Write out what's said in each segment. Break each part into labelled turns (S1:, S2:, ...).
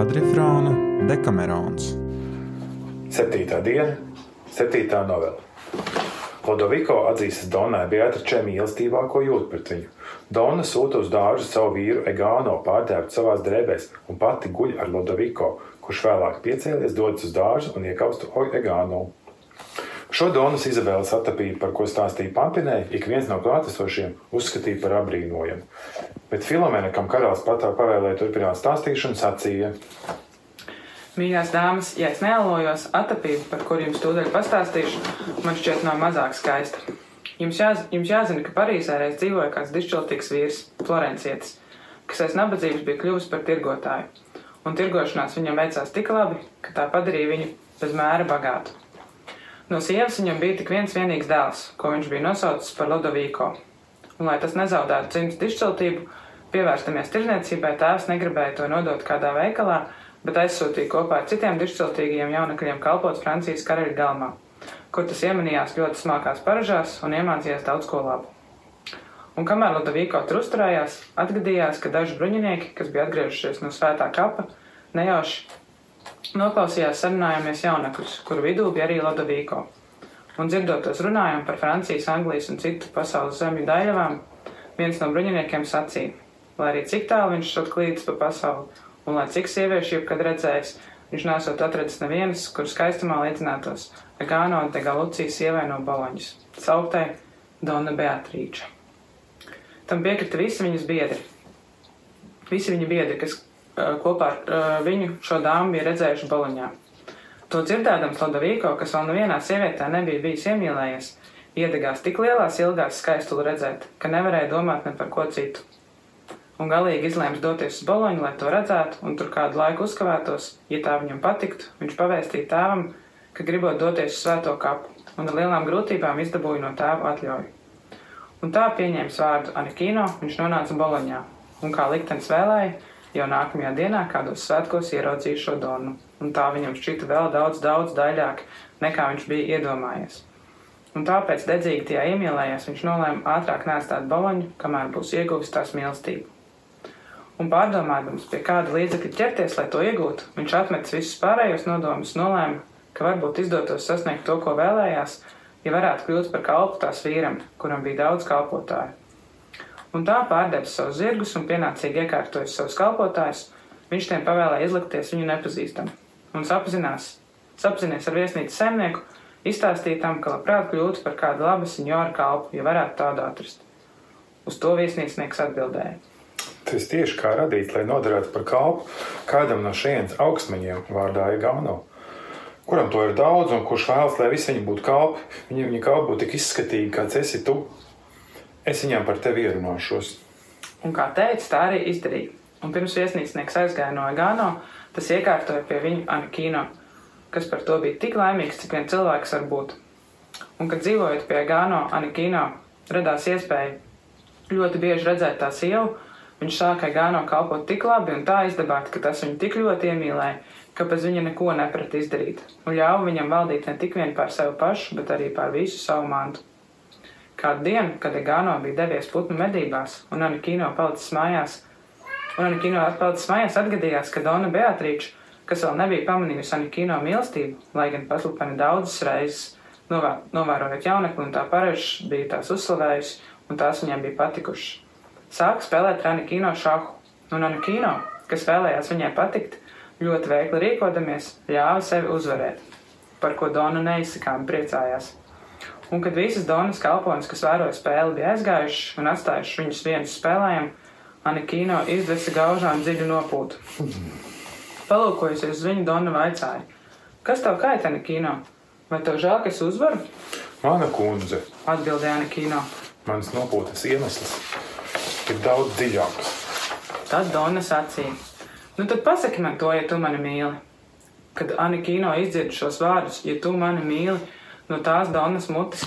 S1: kvadrifrāna Dekamerons.
S2: Septītā diena, septītā novela. Lodoviko atzīstas Donai Beatričē mīlestībā, ko jūt pret viņu. Dona sūta uz dārzu savu vīru Egāno pārdēvēt savās drēbēs un pati guļ ar Lodoviko, kurš vēlāk piecēlies, dodas uz dārzu un iekaustu Egāno. Šo Donas Izabeles atapību, par ko stāstīja Pampinē, ik viens no klātesošiem uzskatīja par apbrīnojumu. Bet Filomēna, kam karalis patā pavēlēja turpināt stāstīšanu, sacīja:
S3: Mīļās dāmas, ja es nealojos, atapība, par kuru jums tūdaļ pastāstīšu, man šķiet nav mazāk skaista. Jums, jāz, jums jāzina, ka Parīzē reiz dzīvoja kāds dišķiltīgs vīrs, Florencietis, kas aiz nabadzības bija kļuvis par tirgotāju, un tirgošanās viņam veicās tik labi, ka tā padarīja viņu bez mēra bagātu. No sievas viņam bija tik viens vienīgs dēls, ko viņš bija nosaucis par Ludovīko. Un, lai tas nezaudētu dzimtas dišķiltību, pievērstamies tirzniecībai, tēvs negribēja to nodot kādā veikalā, bet aizsūtīja kopā ar citiem dišķiltīgiem jaunekļiem kalpot Francijas karaļa galmā, kur tas iemanījās ļoti smalkās paražās un iemācījās daudz ko labu. Un kamēr Ludovīko tur uzturējās, atgadījās, ka daži bruņinieki, kas bija atgriežušies no svētā kapa, nejauši Noklausījās sarunājamies jaunekļus, kuru vidū bija arī Ladovīko. Un dzirdotos runājām par Francijas, Anglijas un citu pasaules zemju daļavām, viens no bruņiniekiem sacīja, lai arī cik tālu viņš šot klīdis pa pasauli, un lai cik sieviešu jebkad redzējis, viņš nesot atradis nevienas, kur skaistumā līdzinātos Agāno de Galucijas sievai no Boloņas, sauktai Dona Beatrīča. Tam piekrita visi viņas biedri. Visi viņa biedri, kas kopā ar viņu šo dāmu bija redzējuši Boloņā. To dzirdēdams Lodovīko, kas vēl nevienā sievietē nebija bijis iemīlējies, iedegās tik lielās ilgās skaistulu redzēt, ka nevarēja domāt ne par ko citu. Un galīgi izlēms doties uz Boloņu, lai to redzētu, un tur kādu laiku uzkavētos, ja tā viņam patiktu, viņš pavēstīja tēvam, ka gribot doties uz svēto kapu, un ar lielām grūtībām izdabūja no tēva atļauju. Un tā pieņēmis vārdu Anikino, viņš nonāca Boloņā, un kā liktenis vēlēja, Jau nākamajā dienā kādos svētkos ieraudzīju šo donu, un tā viņam šķita vēl daudz, daudz daļāk, nekā viņš bija iedomājies. Un tāpēc dedzīgi tajā iemīlējies, viņš nolēma ātrāk nēstāt baloņu, kamēr būs ieguvis tās mīlestību. Un pārdomādams, pie kāda līdzekļa ķerties, lai to iegūtu, viņš atmetis visus pārējos nodomus, nolēma, ka varbūt izdotos sasniegt to, ko vēlējās, ja varētu kļūt par kalpu tās vīram, kuram bija daudz kalpotāju un tā pārdevis savus zirgus un pienācīgi iekārtojas savus kalpotājus, viņš tiem pavēlēja izlikties viņu nepazīstam. Un sapazinās, sapazinies ar viesnīcas saimnieku, izstāstīja tam, ka labprāt kļūtu par kādu labu senjoru kalpu, ja varētu tādu atrast. Uz to viesnīcnieks atbildēja.
S2: Tas tieši kā radīts, lai noderētu par kalpu kādam no šiem augstmeņiem vārdā Igauno. Kuram to ir daudz, un kurš vēlas, lai visi viņi būtu kalpi, viņi, viņi kalpi būtu tik izskatīgi, kāds esi tu, Es viņām par tevi ierunāšos.
S3: Un kā teica, tā arī izdarīja. Un pirms viesnīcnieks aizgāja no Gāno, tas iekārtoja pie viņa Anikino, kas par to bija tik laimīgs, cik vien cilvēks var būt. Un, kad dzīvojot pie Gāno Anikino, radās iespēja ļoti bieži redzēt tā sievu, viņš sāka Gāno kalpot tik labi un tā izdabāt, ka tas viņu tik ļoti iemīlēja, ka bez viņa neko neprat izdarīt, un ļāva viņam valdīt ne tik vien pār sevi pašu, bet arī pār visu savu mantu. Kādu dienu, kad Egāno bija devies putnu medībās un Anikino palicis mājās, un Anikino palicis mājās, atgadījās, ka Dona Beatrīča, kas vēl nebija pamanījusi Anikino mīlestību, lai gan paslupani daudzas reizes novā, novērojot jaunekli un tā parežs bija tās uzslavējusi, un tās viņam bija patikušas. Sāka spēlēt Anikino šahu, un Anikino, kas vēlējās viņai patikt, ļoti veikli rīkodamies, ļāva sevi uzvarēt, par ko Dona neizsakām priecājās. Un kad visas Donas kalpones, kas vēroja spēli, bija aizgājuši un atstājuši viņus vienus spēlējiem, Anikino izdesa gaužām dziļu nopūtu. Palūkojusies uz viņu, Dona vaicāja: Kas tev kaita, Anikino? Vai tev žēl, ka es uzvaru?
S2: Mana kundze,
S3: atbildēja Anikino.
S2: Mans nopūtas iemesls ir daudz dziļāks.
S3: Tad Dona sacīja: Nu tad pasaki man to, ja tu mani mīli. Kad Anikino izdzird šos vārdus, ja tu mani mīli, no tās Donas mutes,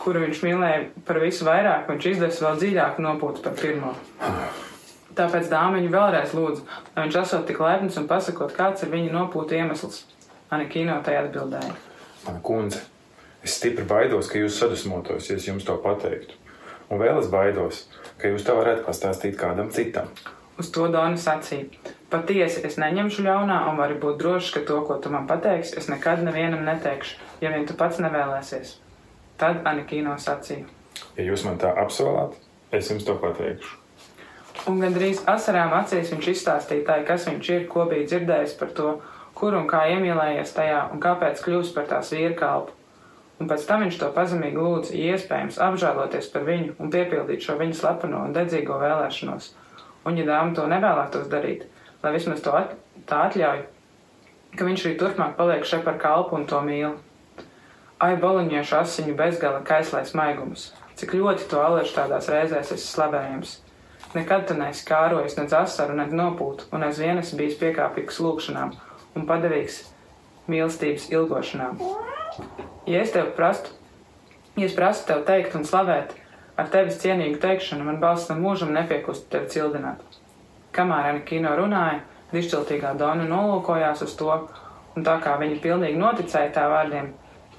S3: kuru viņš mīlēja par visu vairāk, viņš izdevs vēl dziļāk nopūtu par pirmo. Tāpēc dāmiņu vēlreiz lūdzu, lai viņš esot tik laipns un pasakot, kāds ir viņa nopūta iemesls. Anikino tai atbildēja.
S2: Mana kundze, es stipri baidos, ka jūs sadusmotos, ja es jums to pateiktu. Un vēl es baidos, ka jūs to varētu pastāstīt kādam citam.
S3: Uz to Dona sacīja: Patiesi es neņemšu ļaunā un vari būt drošs, ka to, ko tu man pateiksi, es nekad nevienam neteikšu, ja vien tu pats nevēlēsies. Tad Anikīno sacīja.
S2: Ja jūs man tā apsolāt, es jums to pateikšu.
S3: Un gandrīz asarām acīs viņš izstāstīja tai, kas viņš ir, ko bija dzirdējis par to, kur un kā iemīlējies tajā un kāpēc kļūst par tās vīra kalpu. Un pēc tam viņš to pazemīgi lūdza, ja iespējams, apžēloties par viņu un piepildīt šo viņa slepeno un dedzīgo vēlēšanos. Un, ja dāma to nevēlētos darīt, lai vismaz to at tā atļauj, ka viņš arī turpmāk paliek šeit par kalpu un to mīl. Ai, boloņiešu asiņu bezgala kaislais maigums, cik ļoti to aliešu tādās reizēs esi slavējams. Nekad tu neesi kārojis nec asaru, nec nopūtu, un aizvien esi bijis piekāpīgs lūkšanām un padevīgs mīlestības ilgošanām. Ja es tev prastu, ja es prastu tev teikt un slavēt, ar tevis cienīgu teikšanu man balsts tam mūžam nepiekustu tevi cildināt. Kamēr Anikino runāja, dišķiltīgā Dona nolūkojās uz to, un tā kā viņa pilnīgi noticēja tā vārdiem,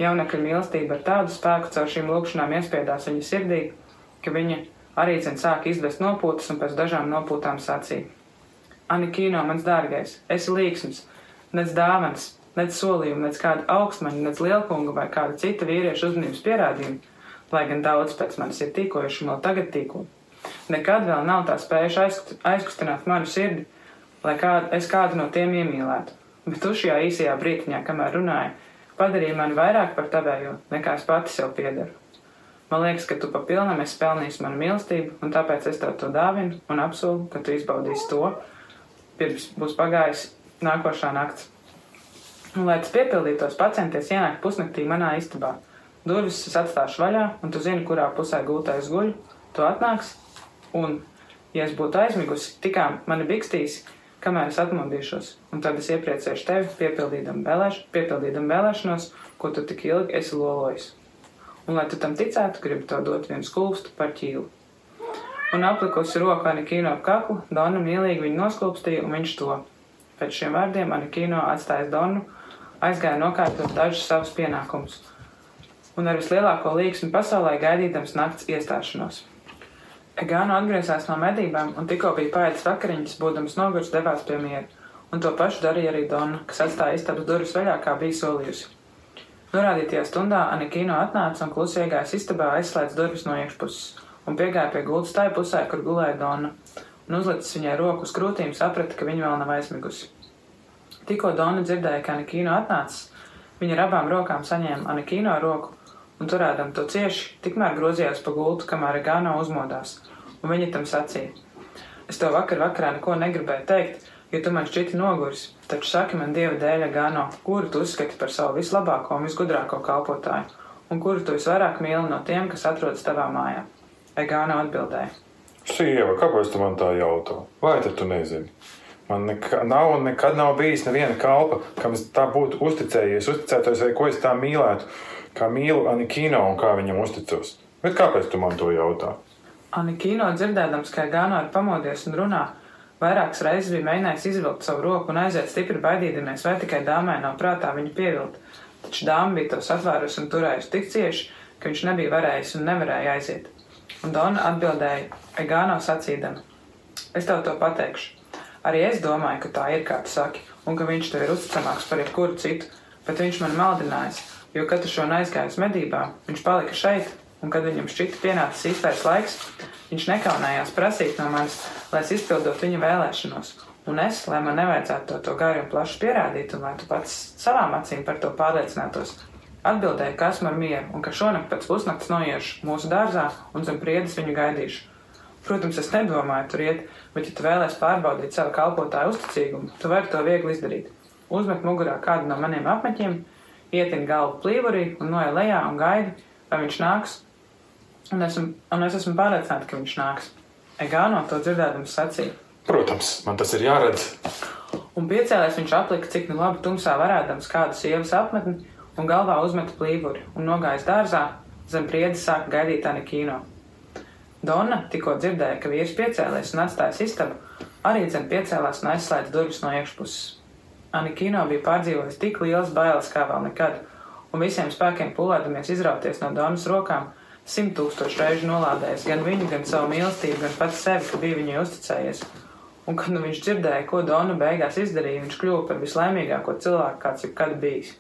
S3: jaunekļa mīlestība ar tādu spēku caur šīm lūkšanām iespiedās viņa sirdī, ka viņa arī cen sāka izdvest nopūtas un pēc dažām nopūtām sacīja. Anikino, mans dārgais, esi līksms, nec dāvans, nec solījumu, nec kāda augstmaņa, nec lielkunga vai kāda cita vīrieša uzmanības pierādījuma, lai gan daudz pēc manis ir tīkojuši un vēl tagad tīko. Nekad vēl nav tā spējuši aizkust, aizkustināt manu sirdi, lai kādu, es kādu no tiem iemīlētu. Bet tu šajā īsajā brītiņā, kamēr runāji, padarīji mani vairāk par tavējo, nekā es pati sev piederu. Man liekas, ka tu papilnam esi pelnījis manu mīlestību, un tāpēc es tev to dāvinu un apsolu, ka tu izbaudīsi to, pirms būs pagājis nākošā nakts. Un, lai tas piepildītos, pacenties ienākt pusnaktī manā istabā. Durvis es atstāšu vaļā, un tu zini, kurā pusē gultais guļ. Tu atnāks, un, ja es būtu aizmigusi, tikām mani bikstīs, kamēr es atmodīšos, un tad es iepriecēšu tevi, piepildīdam, vēlēš, piepildīdam vēlēšanos, ko tu tik ilgi esi lolojis. Un, lai tu tam ticētu, gribu to dot vienu skulpstu par ķīlu. Un aplikusi roku Anikīno ap kaklu, Donna mīlīgi viņu noskulpstīja, un viņš to. Pēc šiem vārdiem Anikīno atstājis Donnu, aizgāja nokārtot dažus savus pienākumus, un ar vislielāko līksmi pasaulē gaidīdams nakts iestāšanos. Egāno atgriezās no medībām un tikko bija pēdas vakariņas, būdams noguris devās pie miera, un to pašu darīja arī Donna, kas atstāja istabas durvis vaļā, kā bija solījusi. Norādītajā stundā Anikīno atnāca un klusi iegājis istabā, aizslēdz durvis no iekšpuses un piegāja pie gultas tai pusē, kur gulēja Donna, un uzlicis viņai roku uz krūtīm, saprata, ka viņa vēl nav aizmigusi. Tikko Donna dzirdēja, ka Anikīno atnācis, viņa ar abām rokām saņēma Anikīno roku un turēdam to cieši, tikmēr grozījās pa gultu, kamēr Gāno uzmodās, un viņa tam sacīja: Es tev vakar vakarā neko negribēju teikt, jo tu man šķiti noguris, taču saki man dieva dēļ, Gāno, kuru tu uzskati par savu vislabāko un visgudrāko kalpotāju, un kuru tu visvairāk mīli no tiem, kas atrodas tavā mājā. Egāno atbildēja.
S2: Sieva, kāpēc tu man tā jautā? Vai tad tu nezini? Man nekā, nav un nekad nav bijis neviena kalpa, kam es tā būtu uzticējies, uzticētos, vai ko es tā mīlētu, kā mīlu Anikino un kā viņam uzticos. Bet kāpēc tu man to jautā?
S3: Anikino dzirdēdams, ka Gāno ir pamodies un runā, vairākas reizes bija mēģinājis izvilkt savu roku un aiziet stipri baidīdamies, vai tikai dāmai nav prātā viņu pievilt. Taču dāma bija tos atvērusi un turējusi tik cieši, ka viņš nebija varējis un nevarēja aiziet. Un Dona atbildēja Egāno sacīdama: Es tev to pateikšu. Arī es domāju, ka tā ir, kā tu saki, un ka viņš tev ir uzticamāks par jebkuru citu, bet viņš man maldinājis, jo katru šo aizgāju uz medībām, viņš palika šeit, un kad viņam šķita pienācis īstais laiks, viņš nekaunējās prasīt no manis, lai es izpildot viņa vēlēšanos. Un es, lai man nevajadzētu to, to gari un plaši pierādīt, un lai tu pats savām acīm par to pārliecinātos, atbildēju, ka esmu ar mieru, un ka šonakt pēc pusnakts noiešu mūsu dārzā un zem priedes viņu gaidīšu. Protams, es nedomāju tur iet, bet, ja tu vēlēsies pārbaudīt savu kalpotāju uzticīgumu, tu vari to viegli izdarīt. Uzmet mugurā kādu no maniem apmeķiem, ietin galvu plīvurī un noej lejā un gaidi, vai viņš nāks. Un, esmu, un es esmu pārliecināta, ka viņš nāks. Egāno to dzirdēdams sacīja.
S2: Protams, man tas ir jāredz.
S3: Un piecēlēs viņš aplika, cik nu labi tumsā varēdams kādu sievas apmetni, un galvā uzmeta plīvuri, un nogājis dārzā, zem priedes sāka gaidīt Anikīno. Donna tikko dzirdēja, ka vīrs piecēlēs un atstājis istabu, arī zem piecēlās un aizslēdz durvis no iekšpuses. Anikino bija pārdzīvojis tik liels bailes kā vēl nekad, un visiem spēkiem pulēdamies izrauties no Donas rokām, simt tūkstošu reižu nolādējis gan viņu, gan savu mīlestību, gan pats sevi, ka bija viņai uzticējies. Un kad nu viņš dzirdēja, ko Dona beigās izdarīja, viņš kļuva par vislaimīgāko cilvēku, kāds jebkad bijis.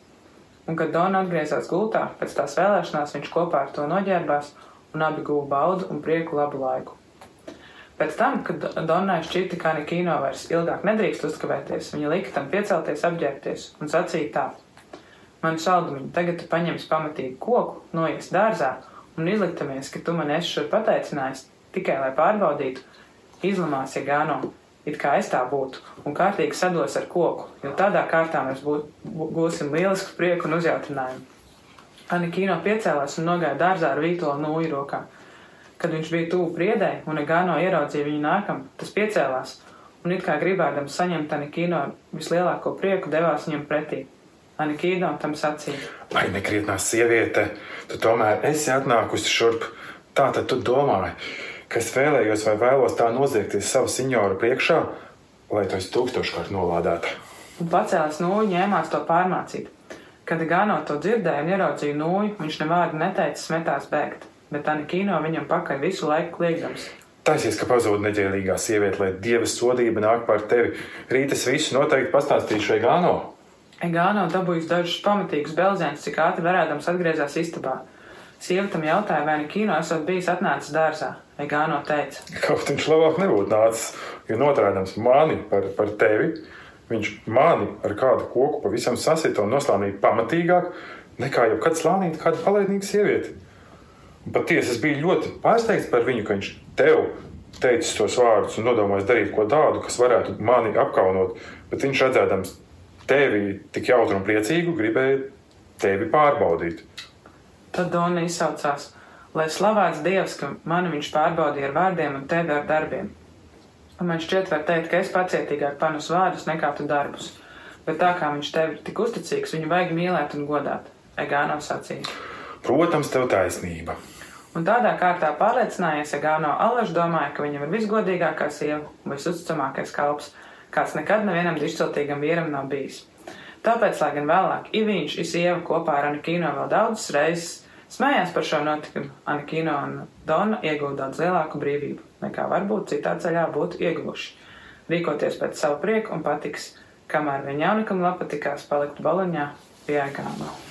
S3: Un kad Dona atgriezās gultā, pēc tās vēlēšanās viņš kopā ar to noģērbās, un abi guva baudu un prieku labu laiku. Pēc tam, kad Donai šķita, ka Nikino vairs ilgāk nedrīkst uzkavēties, viņa lika tam piecelties, apģērbties un sacīja tā: Man saldumiņi, tagad tu paņemsi pamatīgi koku, noies dārzā un izliktamies, ka tu man esi šur pateicinājis, tikai lai pārbaudītu, izlamās, ja gāno, it kā es tā būtu, un kārtīgi sados ar koku, jo tādā kārtā mēs gūsim lielisku prieku un uzjautrinājumu. Anikino piecēlās un nogāja dārzā ar vītolu nūju rokā. No kad viņš bija tuvu priedēji un Egāno ieraudzīja viņu nākam, tas piecēlās un it kā gribēdams saņemt Anikino vislielāko prieku, devās viņam pretī. Anikino tam sacīja:
S2: Ai, nekrietnā sieviete, tu tomēr esi atnākusi šurp. Tā tad tu domāji, ka es vēlējos vai vēlos tā noziegties savu senioru priekšā, lai to es tūkstoškārt nolādētu.
S3: Un pacēlās nūju, ņēmās to pārmācīt. Kad Gano to dzirdēja un ieraudzīja nūju, viņš nevārdu neteica, smetās bēgt bet tā kino viņam pakaļ visu laiku kliedzams.
S2: Taisies, ka pazuda neģēlīgā sieviete, lai dieva sodība nāk par tevi. Rīt es visu noteikti pastāstīšu Egāno.
S3: Egāno dabūjis dažus pamatīgus belzēnus, cik ātri varēdams atgriezās istabā. Sievietam jautāja, vai Nikino esat bijis atnācis dārzā. Egāno teica,
S2: kaut viņš labāk nebūtu nācis, jo notrādams mani par, par tevi. Viņš mani ar kādu koku pavisam sasita un noslānīja pamatīgāk nekā jebkad slānīt kādu palaidnīgu sievieti. Patiesi, es biju ļoti pārsteigts par viņu, ka viņš tev teicis tos vārdus un nodomājis darīt ko tādu, kas varētu mani apkaunot. Bet viņš redzēdams tevi tik jautru un priecīgu, gribēja tevi pārbaudīt.
S3: Tad Dona izsaucās, lai slavēts Dievs, ka mani viņš pārbaudīja ar vārdiem un tevi ar darbiem. Un man šķiet, var teikt, ka es pacietīgāk panesu vārdus nekā tu darbus. Bet tā kā viņš tev ir tik uzticīgs, viņu vajag mīlēt un godāt. Egāno sacīja.
S2: Protams, tev taisnība.
S3: Un tādā kārtā pārliecinājies, ja Gāno Alaša domāja, ka viņam ir visgodīgākā sieva, visusticamākais kalps, kāds nekad nevienam dišciltīgam vīram nav bijis. Tāpēc, lai gan vēlāk Iviņš un sieva kopā ar Anikino vēl daudzas reizes smējās par šo notikumu, Anikino un Dona iegūda daudz lielāku brīvību, nekā varbūt citā ceļā būtu ieguvuši. Rīkoties pēc savu prieku un patiks, kamēr viņa jaunikam lapatikās palikt Boloņā pie Gāno.